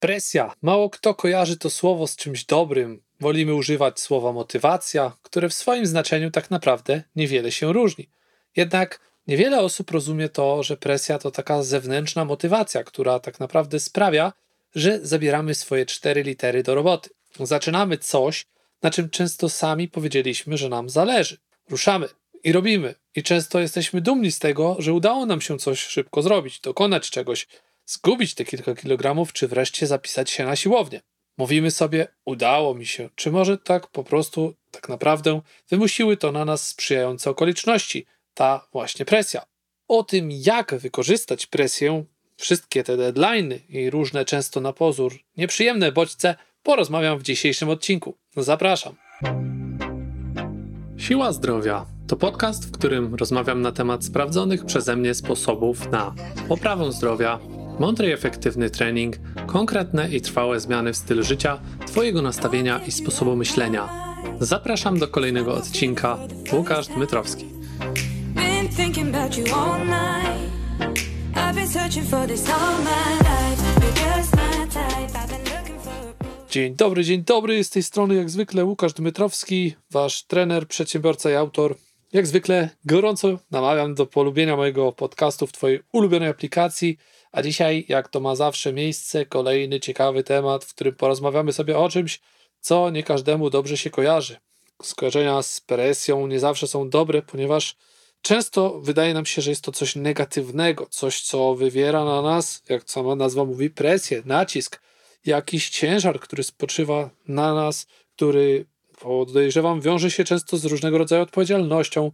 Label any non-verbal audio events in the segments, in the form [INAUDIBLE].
Presja. Mało kto kojarzy to słowo z czymś dobrym. Wolimy używać słowa motywacja, które w swoim znaczeniu tak naprawdę niewiele się różni. Jednak niewiele osób rozumie to, że presja to taka zewnętrzna motywacja, która tak naprawdę sprawia, że zabieramy swoje cztery litery do roboty. Zaczynamy coś, na czym często sami powiedzieliśmy, że nam zależy. Ruszamy i robimy. I często jesteśmy dumni z tego, że udało nam się coś szybko zrobić, dokonać czegoś, zgubić te kilka kilogramów, czy wreszcie zapisać się na siłownię. Mówimy sobie, udało mi się, czy może tak po prostu, tak naprawdę wymusiły to na nas sprzyjające okoliczności, ta właśnie presja. O tym, jak wykorzystać presję, wszystkie te deadlines i różne często na pozór nieprzyjemne bodźce, porozmawiam w dzisiejszym odcinku. Zapraszam. Siła zdrowia to podcast, w którym rozmawiam na temat sprawdzonych przeze mnie sposobów na poprawę zdrowia, mądry i efektywny trening, konkretne i trwałe zmiany w stylu życia, Twojego nastawienia i sposobu myślenia. Zapraszam do kolejnego odcinka. Łukasz Dmytrowski. Dzień dobry, dzień dobry. Z tej strony jak zwykle Łukasz Dmytrowski, wasz trener, przedsiębiorca i autor. Jak zwykle gorąco namawiam do polubienia mojego podcastu w twojej ulubionej aplikacji. A dzisiaj, jak to ma zawsze miejsce, kolejny ciekawy temat, w którym porozmawiamy sobie o czymś, co nie każdemu dobrze się kojarzy. Skojarzenia z presją nie zawsze są dobre, ponieważ często wydaje nam się, że jest to coś negatywnego, coś, co wywiera na nas, jak sama nazwa mówi, presję, nacisk, jakiś ciężar, który spoczywa na nas, który podejrzewam wiąże się często z różnego rodzaju odpowiedzialnością,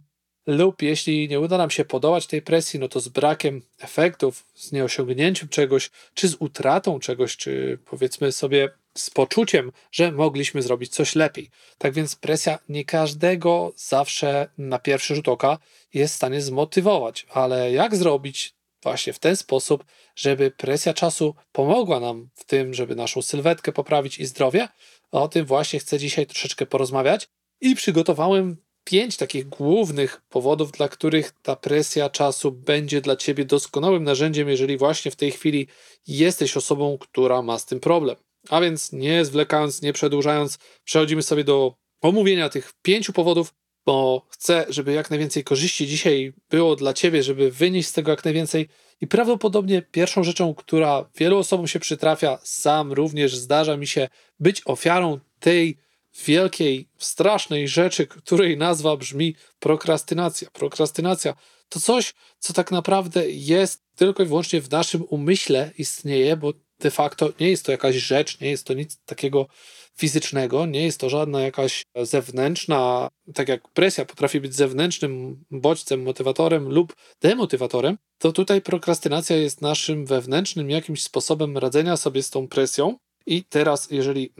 lub jeśli nie uda nam się podołać tej presji, no to z brakiem efektów, z nieosiągnięciem czegoś, czy z utratą czegoś, czy powiedzmy sobie z poczuciem, że mogliśmy zrobić coś lepiej. Tak więc presja nie każdego zawsze na pierwszy rzut oka jest w stanie zmotywować, ale jak zrobić właśnie w ten sposób, żeby presja czasu pomogła nam w tym, żeby naszą sylwetkę poprawić i zdrowie? O tym właśnie chcę dzisiaj troszeczkę porozmawiać i przygotowałem pięć takich głównych powodów, dla których ta presja czasu będzie dla ciebie doskonałym narzędziem, jeżeli właśnie w tej chwili jesteś osobą, która ma z tym problem. A więc nie zwlekając, nie przedłużając, przechodzimy sobie do omówienia tych pięciu powodów, bo chcę, żeby jak najwięcej korzyści dzisiaj było dla ciebie, żeby wynieść z tego jak najwięcej. I prawdopodobnie pierwszą rzeczą, która wielu osobom się przytrafia, sam również zdarza mi się być ofiarą tej wielkiej, strasznej rzeczy, której nazwa brzmi prokrastynacja. Prokrastynacja to coś, co tak naprawdę jest tylko i wyłącznie w naszym umyśle istnieje, bo de facto nie jest to jakaś rzecz, nie jest to nic takiego fizycznego, nie jest to żadna jakaś zewnętrzna, tak jak presja potrafi być zewnętrznym bodźcem, motywatorem lub demotywatorem, to tutaj prokrastynacja jest naszym wewnętrznym jakimś sposobem radzenia sobie z tą presją i teraz, jeżeli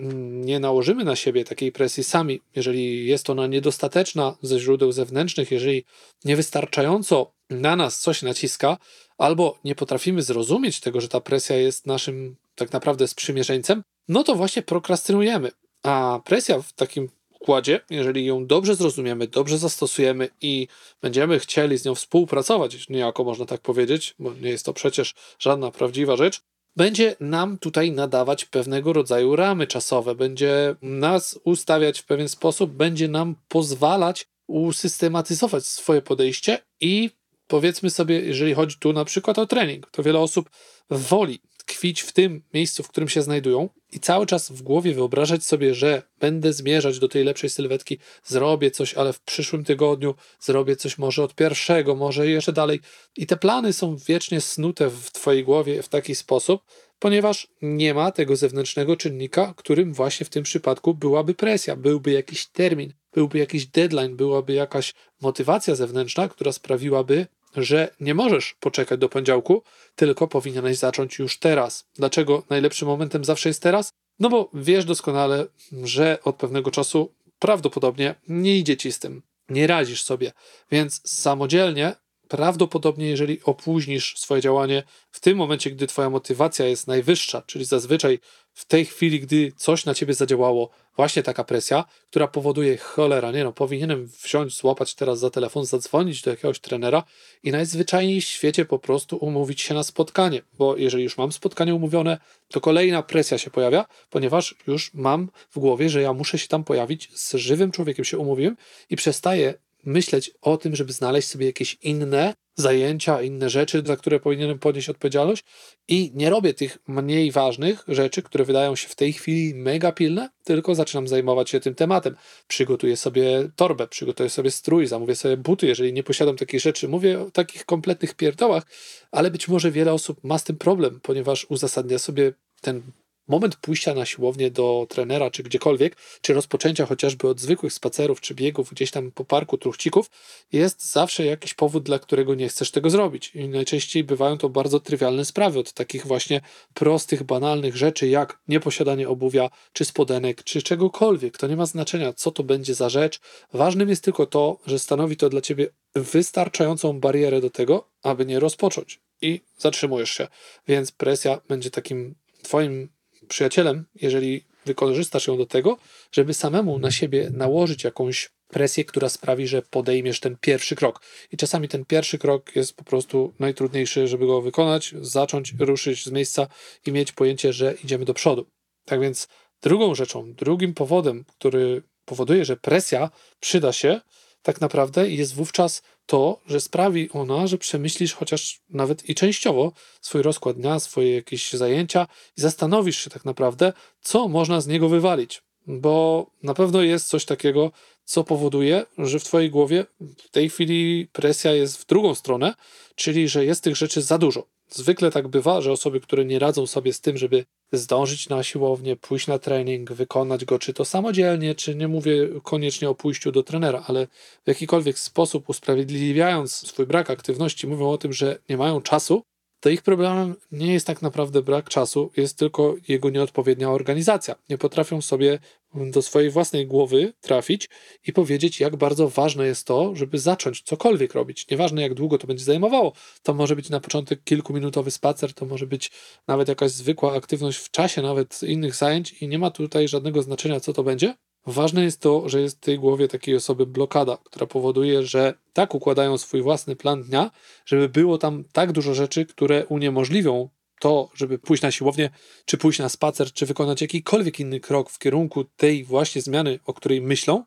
nie nałożymy na siebie takiej presji sami, jeżeli jest ona niedostateczna ze źródeł zewnętrznych, jeżeli niewystarczająco na nas coś naciska, albo nie potrafimy zrozumieć tego, że ta presja jest naszym tak naprawdę sprzymierzeńcem, no to właśnie prokrastynujemy. A presja w takim układzie, jeżeli ją dobrze zrozumiemy, dobrze zastosujemy i będziemy chcieli z nią współpracować, niejako można tak powiedzieć, bo nie jest to przecież żadna prawdziwa rzecz, będzie nam tutaj nadawać pewnego rodzaju ramy czasowe, będzie nas ustawiać w pewien sposób, będzie nam pozwalać usystematyzować swoje podejście i powiedzmy sobie, jeżeli chodzi tu na przykład o trening, to wiele osób woli tkwić w tym miejscu, w którym się znajdują i cały czas w głowie wyobrażać sobie, że będę zmierzać do tej lepszej sylwetki, zrobię coś, ale w przyszłym tygodniu zrobię coś może od pierwszego, może jeszcze dalej. I te plany są wiecznie snute w Twojej głowie w taki sposób, ponieważ nie ma tego zewnętrznego czynnika, którym właśnie w tym przypadku byłaby presja, byłby jakiś termin, byłby jakiś deadline, byłaby jakaś motywacja zewnętrzna, która sprawiłaby, że nie możesz poczekać do poniedziałku, tylko powinieneś zacząć już teraz. Dlaczego najlepszym momentem zawsze jest teraz? No bo wiesz doskonale, że od pewnego czasu prawdopodobnie nie idzie ci z tym, nie radzisz sobie, więc samodzielnie prawdopodobnie, jeżeli opóźnisz swoje działanie w tym momencie, gdy Twoja motywacja jest najwyższa, czyli zazwyczaj w tej chwili, gdy coś na Ciebie zadziałało, właśnie taka presja, która powoduje cholera, nie no, powinienem wziąć, złapać teraz za telefon, zadzwonić do jakiegoś trenera i najzwyczajniej w świecie po prostu umówić się na spotkanie, bo jeżeli już mam spotkanie umówione, to kolejna presja się pojawia, ponieważ już mam w głowie, że ja muszę się tam pojawić, z żywym człowiekiem. Się umówiłem i przestaję myśleć o tym, żeby znaleźć sobie jakieś inne zajęcia, inne rzeczy, za które powinienem podnieść odpowiedzialność i nie robię tych mniej ważnych rzeczy, które wydają się w tej chwili mega pilne, tylko zaczynam zajmować się tym tematem. Przygotuję sobie torbę, przygotuję sobie strój, zamówię sobie buty, jeżeli nie posiadam takich rzeczy. Mówię o takich kompletnych pierdołach, ale być może wiele osób ma z tym problem, ponieważ uzasadnia sobie ten moment pójścia na siłownię do trenera, czy gdziekolwiek, czy rozpoczęcia chociażby od zwykłych spacerów, czy biegów gdzieś tam po parku truchcików, jest zawsze jakiś powód, dla którego nie chcesz tego zrobić. I najczęściej bywają to bardzo trywialne sprawy, od takich właśnie prostych, banalnych rzeczy, jak nieposiadanie obuwia, czy spodenek, czy czegokolwiek. To nie ma znaczenia, co to będzie za rzecz. Ważnym jest tylko to, że stanowi to dla ciebie wystarczającą barierę do tego, aby nie rozpocząć. I zatrzymujesz się. Więc presja będzie takim Twoim przyjacielem, jeżeli wykorzystasz ją do tego, żeby samemu na siebie nałożyć jakąś presję, która sprawi, że podejmiesz ten pierwszy krok. I czasami ten pierwszy krok jest po prostu najtrudniejszy, żeby go wykonać, zacząć ruszyć z miejsca i mieć pojęcie, że idziemy do przodu. Tak więc drugą rzeczą, drugim powodem, który powoduje, że presja przyda się, tak naprawdę jest wówczas to, że sprawi ona, że przemyślisz chociaż nawet i częściowo swój rozkład dnia, swoje jakieś zajęcia i zastanowisz się tak naprawdę, co można z niego wywalić. Bo na pewno jest coś takiego, co powoduje, że w Twojej głowie w tej chwili presja jest w drugą stronę, czyli że jest tych rzeczy za dużo. Zwykle tak bywa, że osoby, które nie radzą sobie z tym, żeby zdążyć na siłownię, pójść na trening, wykonać go, czy to samodzielnie, czy nie mówię koniecznie o pójściu do trenera, ale w jakikolwiek sposób usprawiedliwiając swój brak aktywności, mówią o tym, że nie mają czasu, to ich problemem nie jest tak naprawdę brak czasu, jest tylko jego nieodpowiednia organizacja. Nie potrafią sobie do swojej własnej głowy trafić i powiedzieć, jak bardzo ważne jest to, żeby zacząć cokolwiek robić. Nieważne, jak długo to będzie zajmowało. To może być na początek kilkuminutowy spacer, to może być nawet jakaś zwykła aktywność w czasie, nawet innych zajęć, i nie ma tutaj żadnego znaczenia, co to będzie. Ważne jest to, że jest w tej głowie takiej osoby blokada, która powoduje, że tak układają swój własny plan dnia, żeby było tam tak dużo rzeczy, które uniemożliwią to, żeby pójść na siłownię, czy pójść na spacer, czy wykonać jakikolwiek inny krok w kierunku tej właśnie zmiany, o której myślą,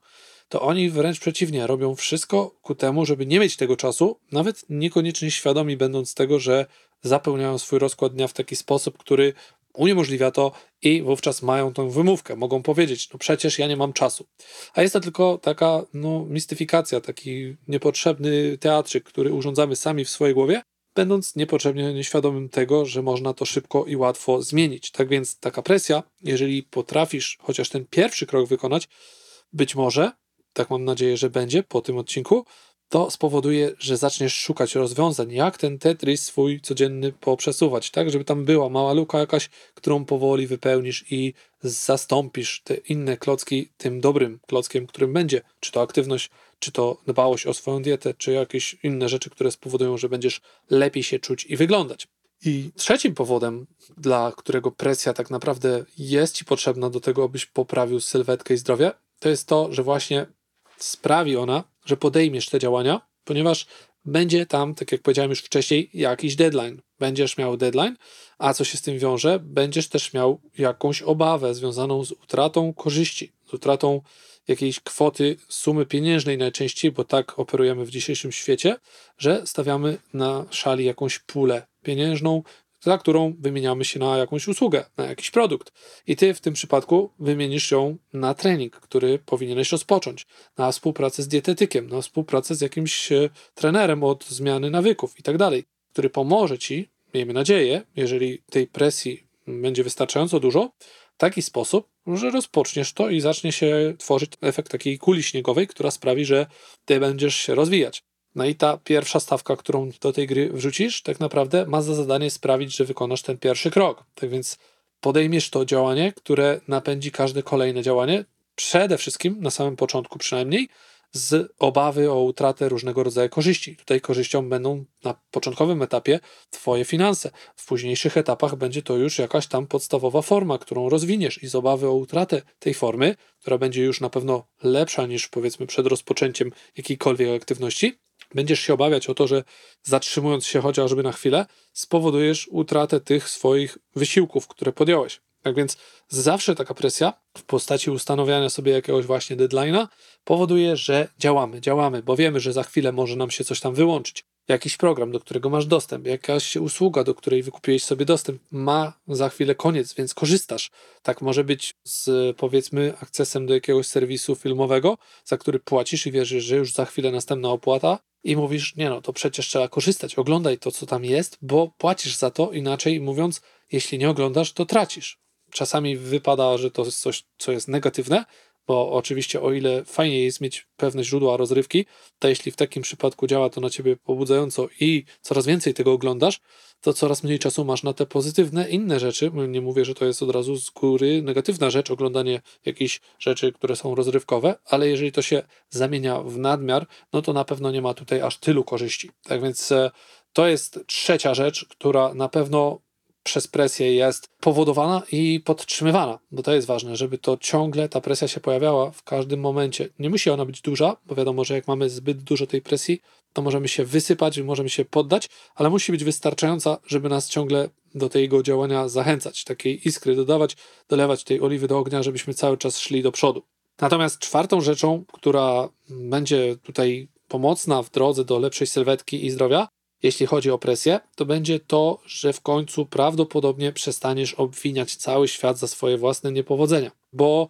to oni wręcz przeciwnie, robią wszystko ku temu, żeby nie mieć tego czasu, nawet niekoniecznie świadomi będąc tego, że zapełniają swój rozkład dnia w taki sposób, który uniemożliwia to i wówczas mają tą wymówkę. Mogą powiedzieć, no przecież ja nie mam czasu. A jest to tylko taka no, mistyfikacja, taki niepotrzebny teatrzyk, który urządzamy sami w swojej głowie, będąc niepotrzebnie nieświadomym tego, że można to szybko i łatwo zmienić. Tak więc taka presja, jeżeli potrafisz chociaż ten pierwszy krok wykonać, być może, tak mam nadzieję, że będzie po tym odcinku, to spowoduje, że zaczniesz szukać rozwiązań, jak ten Tetris swój codzienny poprzesuwać, tak, żeby tam była mała luka jakaś, którą powoli wypełnisz i zastąpisz te inne klocki tym dobrym klockiem, którym będzie, czy to aktywność, czy to dbałość o swoją dietę, czy jakieś inne rzeczy, które spowodują, że będziesz lepiej się czuć i wyglądać. I trzecim powodem, dla którego presja tak naprawdę jest ci potrzebna do tego, abyś poprawił sylwetkę i zdrowie, to jest to, że właśnie sprawi ona, że podejmiesz te działania, ponieważ będzie tam, tak jak powiedziałem już wcześniej, jakiś deadline. Będziesz miał deadline, a co się z tym wiąże? Będziesz też miał jakąś obawę związaną z utratą korzyści, z utratą jakiejś kwoty, sumy pieniężnej najczęściej, bo tak operujemy w dzisiejszym świecie, że stawiamy na szali jakąś pulę pieniężną, za którą wymieniamy się na jakąś usługę, na jakiś produkt. I ty w tym przypadku wymienisz ją na trening, który powinieneś rozpocząć, na współpracę z dietetykiem, na współpracę z jakimś e, trenerem od zmiany nawyków i tak dalej, który pomoże ci, miejmy nadzieję, jeżeli tej presji będzie wystarczająco dużo, w taki sposób, że rozpoczniesz to i zacznie się tworzyć efekt takiej kuli śniegowej, która sprawi, że ty będziesz się rozwijać. No i ta pierwsza stawka, którą do tej gry wrzucisz, tak naprawdę ma za zadanie sprawić, że wykonasz ten pierwszy krok. Tak więc podejmiesz to działanie, które napędzi każde kolejne działanie, przede wszystkim na samym początku przynajmniej, z obawy o utratę różnego rodzaju korzyści. Tutaj korzyścią będą na początkowym etapie Twoje finanse. W późniejszych etapach będzie to już jakaś tam podstawowa forma, którą rozwiniesz i z obawy o utratę tej formy, która będzie już na pewno lepsza niż powiedzmy przed rozpoczęciem jakiejkolwiek aktywności, będziesz się obawiać o to, że zatrzymując się chociażby na chwilę, spowodujesz utratę tych swoich wysiłków, które podjąłeś. Tak więc zawsze taka presja w postaci ustanowiania sobie jakiegoś właśnie deadline'a powoduje, że działamy, działamy, bo wiemy, że za chwilę może nam się coś tam wyłączyć. Jakiś program, do którego masz dostęp, jakaś usługa, do której wykupiłeś sobie dostęp, ma za chwilę koniec, więc korzystasz. Tak może być z powiedzmy akcesem do jakiegoś serwisu filmowego, za który płacisz i wierzysz, że już za chwilę następna opłata, i mówisz, nie no, to przecież trzeba korzystać, oglądaj to, co tam jest, bo płacisz za to, inaczej mówiąc, jeśli nie oglądasz, to tracisz. Czasami wypada, że to jest coś, co jest negatywne, bo oczywiście o ile fajnie jest mieć pewne źródła rozrywki, to jeśli w takim przypadku działa to na ciebie pobudzająco i coraz więcej tego oglądasz, to coraz mniej czasu masz na te pozytywne inne rzeczy. Nie mówię, że to jest od razu z góry negatywna rzecz, oglądanie jakichś rzeczy, które są rozrywkowe, ale jeżeli to się zamienia w nadmiar, no to na pewno nie ma tutaj aż tylu korzyści. Tak więc e, to jest trzecia rzecz, która na pewno przez presję jest powodowana i podtrzymywana, bo to jest ważne, żeby to ciągle ta presja się pojawiała w każdym momencie. Nie musi ona być duża, bo wiadomo, że jak mamy zbyt dużo tej presji, to możemy się wysypać, możemy się poddać, ale musi być wystarczająca, żeby nas ciągle do tego działania zachęcać, takiej iskry dodawać, dolewać tej oliwy do ognia, żebyśmy cały czas szli do przodu. Natomiast czwartą rzeczą, która będzie tutaj pomocna w drodze do lepszej sylwetki i zdrowia, jeśli chodzi o presję, to będzie to, że w końcu prawdopodobnie przestaniesz obwiniać cały świat za swoje własne niepowodzenia. Bo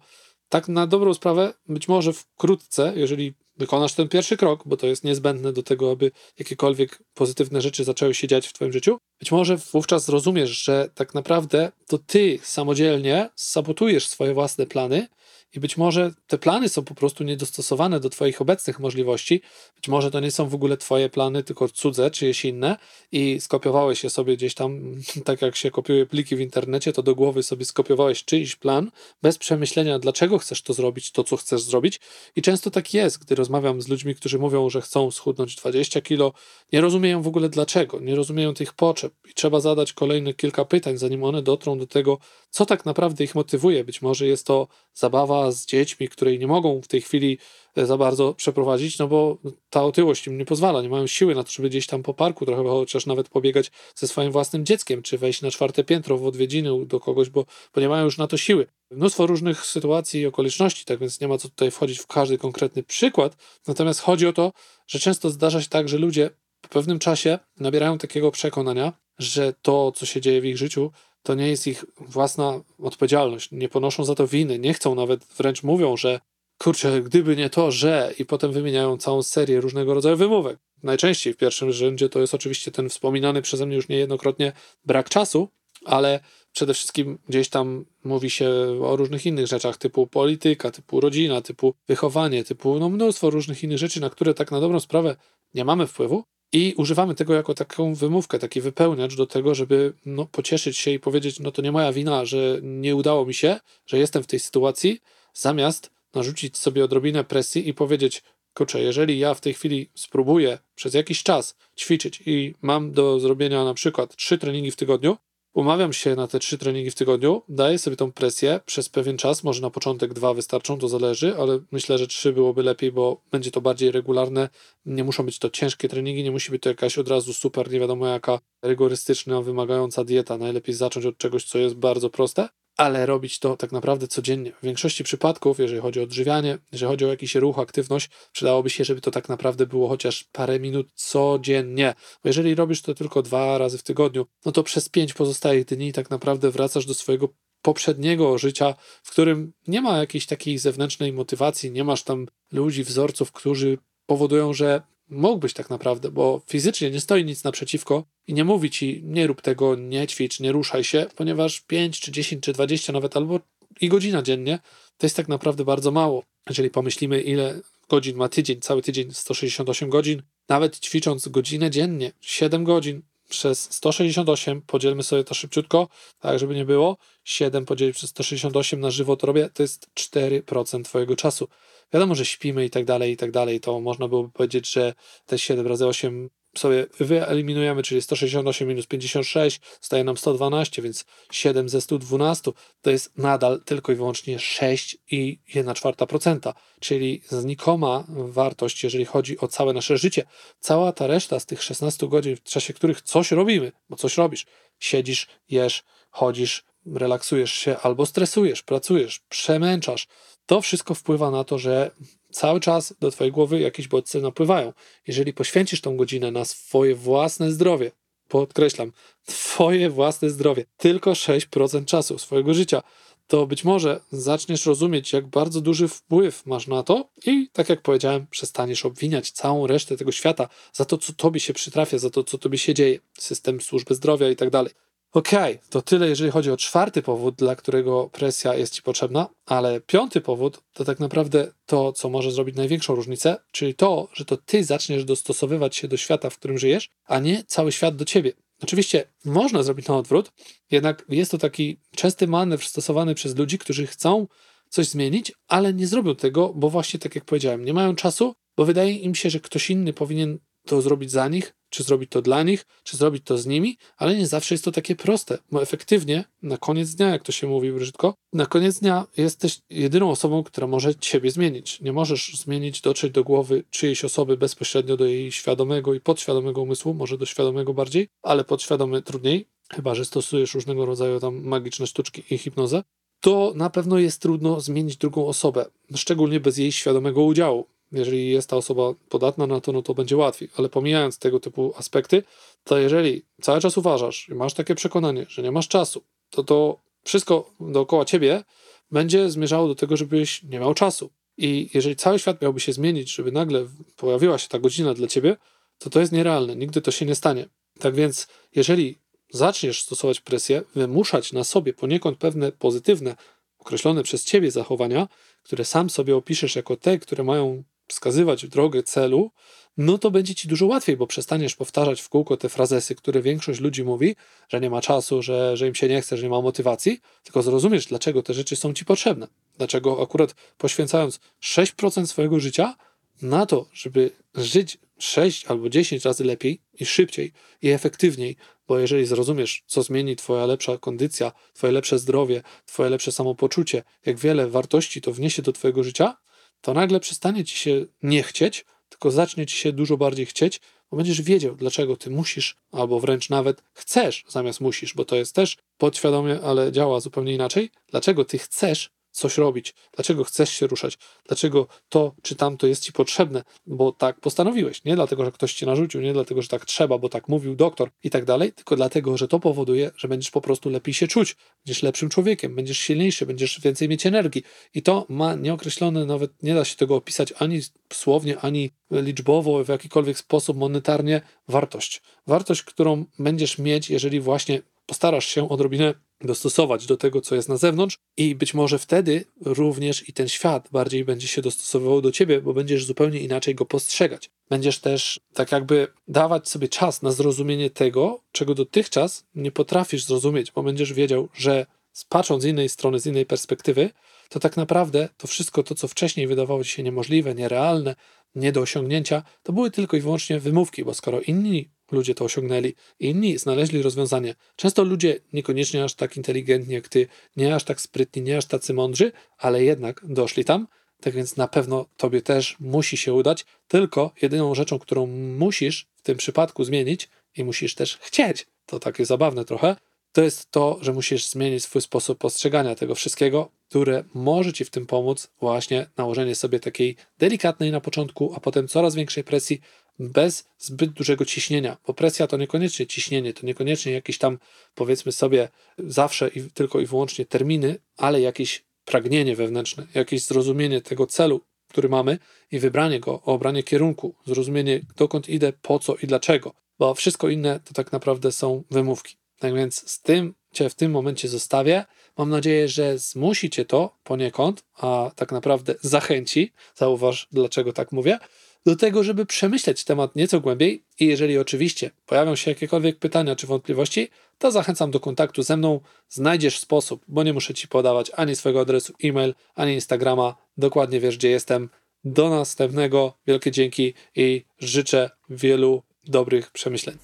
tak na dobrą sprawę, być może wkrótce, jeżeli wykonasz ten pierwszy krok, bo to jest niezbędne do tego, aby jakiekolwiek pozytywne rzeczy zaczęły się dziać w Twoim życiu, być może wówczas zrozumiesz, że tak naprawdę to Ty samodzielnie sabotujesz swoje własne plany i być może te plany są po prostu niedostosowane do Twoich obecnych możliwości. Być może to nie są w ogóle Twoje plany, tylko cudze, czyjeś inne i skopiowałeś je sobie gdzieś tam, [LAUGHS] tak jak się kopiuje pliki w internecie, to do głowy sobie skopiowałeś czyjś plan bez przemyślenia, dlaczego chcesz to zrobić, to co chcesz zrobić. I często tak jest, gdy rozmawiam z ludźmi, którzy mówią, że chcą schudnąć 20 kilo, nie rozumieją w ogóle dlaczego, nie rozumieją tych potrzeb i trzeba zadać kolejne kilka pytań, zanim one dotrą do tego, co tak naprawdę ich motywuje. Być może jest to zabawa z dziećmi, której nie mogą w tej chwili e, za bardzo przeprowadzić, no bo ta otyłość im nie pozwala, nie mają siły na to, żeby gdzieś tam po parku trochę chociaż nawet pobiegać ze swoim własnym dzieckiem, czy wejść na czwarte piętro w odwiedziny do kogoś, bo, bo nie mają już na to siły. Mnóstwo różnych sytuacji i okoliczności, tak więc nie ma co tutaj wchodzić w każdy konkretny przykład, natomiast chodzi o to, że często zdarza się tak, że ludzie po pewnym czasie nabierają takiego przekonania, że to, co się dzieje w ich życiu, to nie jest ich własna odpowiedzialność. Nie ponoszą za to winy, nie chcą nawet, wręcz mówią, że kurczę, gdyby nie to, że i potem wymieniają całą serię różnego rodzaju wymówek. Najczęściej w pierwszym rzędzie to jest oczywiście ten wspominany przeze mnie już niejednokrotnie brak czasu, ale przede wszystkim gdzieś tam mówi się o różnych innych rzeczach, typu polityka, typu rodzina, typu wychowanie, typu no mnóstwo różnych innych rzeczy, na które tak na dobrą sprawę nie mamy wpływu, i używamy tego jako taką wymówkę, taki wypełniacz do tego, żeby no, pocieszyć się i powiedzieć, no to nie moja wina, że nie udało mi się, że jestem w tej sytuacji, zamiast narzucić sobie odrobinę presji i powiedzieć, kurczę, jeżeli ja w tej chwili spróbuję przez jakiś czas ćwiczyć i mam do zrobienia na przykład trzy treningi w tygodniu, Umawiam się na te trzy treningi w tygodniu, daję sobie tą presję przez pewien czas, może na początek dwa wystarczą, to zależy, ale myślę, że trzy byłoby lepiej, bo będzie to bardziej regularne. Nie muszą być to ciężkie treningi, nie musi być to jakaś od razu super, nie wiadomo jaka rygorystyczna, wymagająca dieta. Najlepiej zacząć od czegoś, co jest bardzo proste ale robić to tak naprawdę codziennie. W większości przypadków, jeżeli chodzi o odżywianie, jeżeli chodzi o jakiś ruch, aktywność, przydałoby się, żeby to tak naprawdę było chociaż parę minut codziennie. Bo jeżeli robisz to tylko dwa razy w tygodniu, no to przez pięć pozostałych dni tak naprawdę wracasz do swojego poprzedniego życia, w którym nie ma jakiejś takiej zewnętrznej motywacji, nie masz tam ludzi, wzorców, którzy powodują, że mógłbyś tak naprawdę, bo fizycznie nie stoi nic naprzeciwko i nie mówi ci, nie rób tego, nie ćwicz, nie ruszaj się, ponieważ 5 czy 10 czy 20 nawet albo i godzina dziennie to jest tak naprawdę bardzo mało. Jeżeli pomyślimy, ile godzin ma tydzień, cały tydzień 168 godzin, nawet ćwicząc godzinę dziennie, 7 godzin, przez 168, podzielmy sobie to szybciutko, tak żeby nie było. 7 podzielić przez 168 na żywo to robię, to jest 4% Twojego czasu. Wiadomo, że śpimy i tak dalej, i tak dalej, to można byłoby powiedzieć, że te 7 razy 8 sobie wyeliminujemy, czyli 168 minus 56, staje nam 112, więc 7 ze 112 to jest nadal tylko i wyłącznie 6 i 1 czwarta procenta, czyli znikoma wartość, jeżeli chodzi o całe nasze życie. Cała ta reszta z tych 16 godzin, w czasie których coś robimy, bo coś robisz, siedzisz, jesz, chodzisz, relaksujesz się albo stresujesz, pracujesz, przemęczasz, to wszystko wpływa na to, że cały czas do Twojej głowy jakieś bodźce napływają. Jeżeli poświęcisz tą godzinę na swoje własne zdrowie, podkreślam, Twoje własne zdrowie, tylko 6% czasu swojego życia, to być może zaczniesz rozumieć, jak bardzo duży wpływ masz na to i, tak jak powiedziałem, przestaniesz obwiniać całą resztę tego świata za to, co tobie się przytrafia, za to, co tobie się dzieje, system służby zdrowia i tak dalej. Okej, okay, to tyle, jeżeli chodzi o czwarty powód, dla którego presja jest Ci potrzebna, ale piąty powód to tak naprawdę to, co może zrobić największą różnicę, czyli to, że to Ty zaczniesz dostosowywać się do świata, w którym żyjesz, a nie cały świat do Ciebie. Oczywiście można zrobić na odwrót, jednak jest to taki częsty manewr stosowany przez ludzi, którzy chcą coś zmienić, ale nie zrobią tego, bo właśnie tak jak powiedziałem, nie mają czasu, bo wydaje im się, że ktoś inny powinien to zrobić za nich, czy zrobić to dla nich, czy zrobić to z nimi, ale nie zawsze jest to takie proste, bo efektywnie na koniec dnia, jak to się mówi brzydko, na koniec dnia jesteś jedyną osobą, która może ciebie zmienić. Nie możesz zmienić, dotrzeć do głowy czyjejś osoby bezpośrednio do jej świadomego i podświadomego umysłu, może do świadomego bardziej, ale podświadomy trudniej, chyba że stosujesz różnego rodzaju tam magiczne sztuczki i hipnozę, to na pewno jest trudno zmienić drugą osobę, szczególnie bez jej świadomego udziału jeżeli jest ta osoba podatna na to, no to będzie łatwiej. Ale pomijając tego typu aspekty, to jeżeli cały czas uważasz i masz takie przekonanie, że nie masz czasu, to to wszystko dookoła ciebie będzie zmierzało do tego, żebyś nie miał czasu. I jeżeli cały świat miałby się zmienić, żeby nagle pojawiła się ta godzina dla ciebie, to to jest nierealne. Nigdy to się nie stanie. Tak więc, jeżeli zaczniesz stosować presję, wymuszać na sobie poniekąd pewne pozytywne, określone przez ciebie zachowania, które sam sobie opiszesz jako te, które mają wskazywać drogę celu, no to będzie ci dużo łatwiej, bo przestaniesz powtarzać w kółko te frazesy, które większość ludzi mówi, że nie ma czasu, że, że im się nie chce, że nie ma motywacji, tylko zrozumiesz, dlaczego te rzeczy są ci potrzebne. Dlaczego akurat poświęcając 6% swojego życia na to, żeby żyć 6 albo 10 razy lepiej i szybciej i efektywniej, bo jeżeli zrozumiesz, co zmieni Twoja lepsza kondycja, Twoje lepsze zdrowie, Twoje lepsze samopoczucie, jak wiele wartości to wniesie do Twojego życia, to nagle przestanie ci się nie chcieć, tylko zacznie ci się dużo bardziej chcieć, bo będziesz wiedział, dlaczego ty musisz, albo wręcz nawet chcesz zamiast musisz, bo to jest też podświadomie, ale działa zupełnie inaczej. Dlaczego ty chcesz coś robić, dlaczego chcesz się ruszać, dlaczego to czy tamto jest ci potrzebne, bo tak postanowiłeś. Nie dlatego, że ktoś ci narzucił, nie dlatego, że tak trzeba, bo tak mówił doktor i tak dalej, tylko dlatego, że to powoduje, że będziesz po prostu lepiej się czuć, będziesz lepszym człowiekiem, będziesz silniejszy, będziesz więcej mieć energii. I to ma nieokreślone, nawet nie da się tego opisać ani słownie, ani liczbowo, w jakikolwiek sposób monetarnie wartość. Wartość, którą będziesz mieć, jeżeli właśnie postarasz się odrobinę dostosować do tego, co jest na zewnątrz, i być może wtedy również i ten świat bardziej będzie się dostosowywał do ciebie, bo będziesz zupełnie inaczej go postrzegać. Będziesz też tak jakby dawać sobie czas na zrozumienie tego, czego dotychczas nie potrafisz zrozumieć, bo będziesz wiedział, że patrząc z innej strony, z innej perspektywy, to tak naprawdę to wszystko to, co wcześniej wydawało ci się niemożliwe, nierealne, nie do osiągnięcia, to były tylko i wyłącznie wymówki, bo skoro inni ludzie to osiągnęli, inni znaleźli rozwiązanie. Często ludzie niekoniecznie aż tak inteligentni jak ty, nie aż tak sprytni, nie aż tacy mądrzy, ale jednak doszli tam. Tak więc na pewno tobie też musi się udać, tylko jedyną rzeczą, którą musisz w tym przypadku zmienić i musisz też chcieć, to takie zabawne trochę, to jest to, że musisz zmienić swój sposób postrzegania tego wszystkiego, które może ci w tym pomóc, właśnie nałożenie sobie takiej delikatnej na początku, a potem coraz większej presji, bez zbyt dużego ciśnienia, bo presja to niekoniecznie ciśnienie, to niekoniecznie jakieś tam, powiedzmy sobie, zawsze i tylko i wyłącznie terminy, ale jakieś pragnienie wewnętrzne, jakieś zrozumienie tego celu, który mamy i wybranie go, obranie kierunku, zrozumienie dokąd idę, po co i dlaczego, bo wszystko inne to tak naprawdę są wymówki. Tak więc z tym Cię w tym momencie zostawię. Mam nadzieję, że zmusi Cię to poniekąd, a tak naprawdę zachęci. Zauważ, dlaczego tak mówię do tego, żeby przemyśleć temat nieco głębiej i jeżeli oczywiście pojawią się jakiekolwiek pytania czy wątpliwości, to zachęcam do kontaktu ze mną. Znajdziesz sposób, bo nie muszę Ci podawać ani swojego adresu e-mail, ani Instagrama. Dokładnie wiesz, gdzie jestem. Do następnego. Wielkie dzięki i życzę wielu dobrych przemyśleń.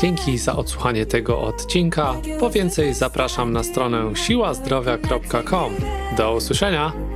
Dzięki za odsłuchanie tego odcinka. Po więcej zapraszam na stronę siłazdrowia.com. Do usłyszenia!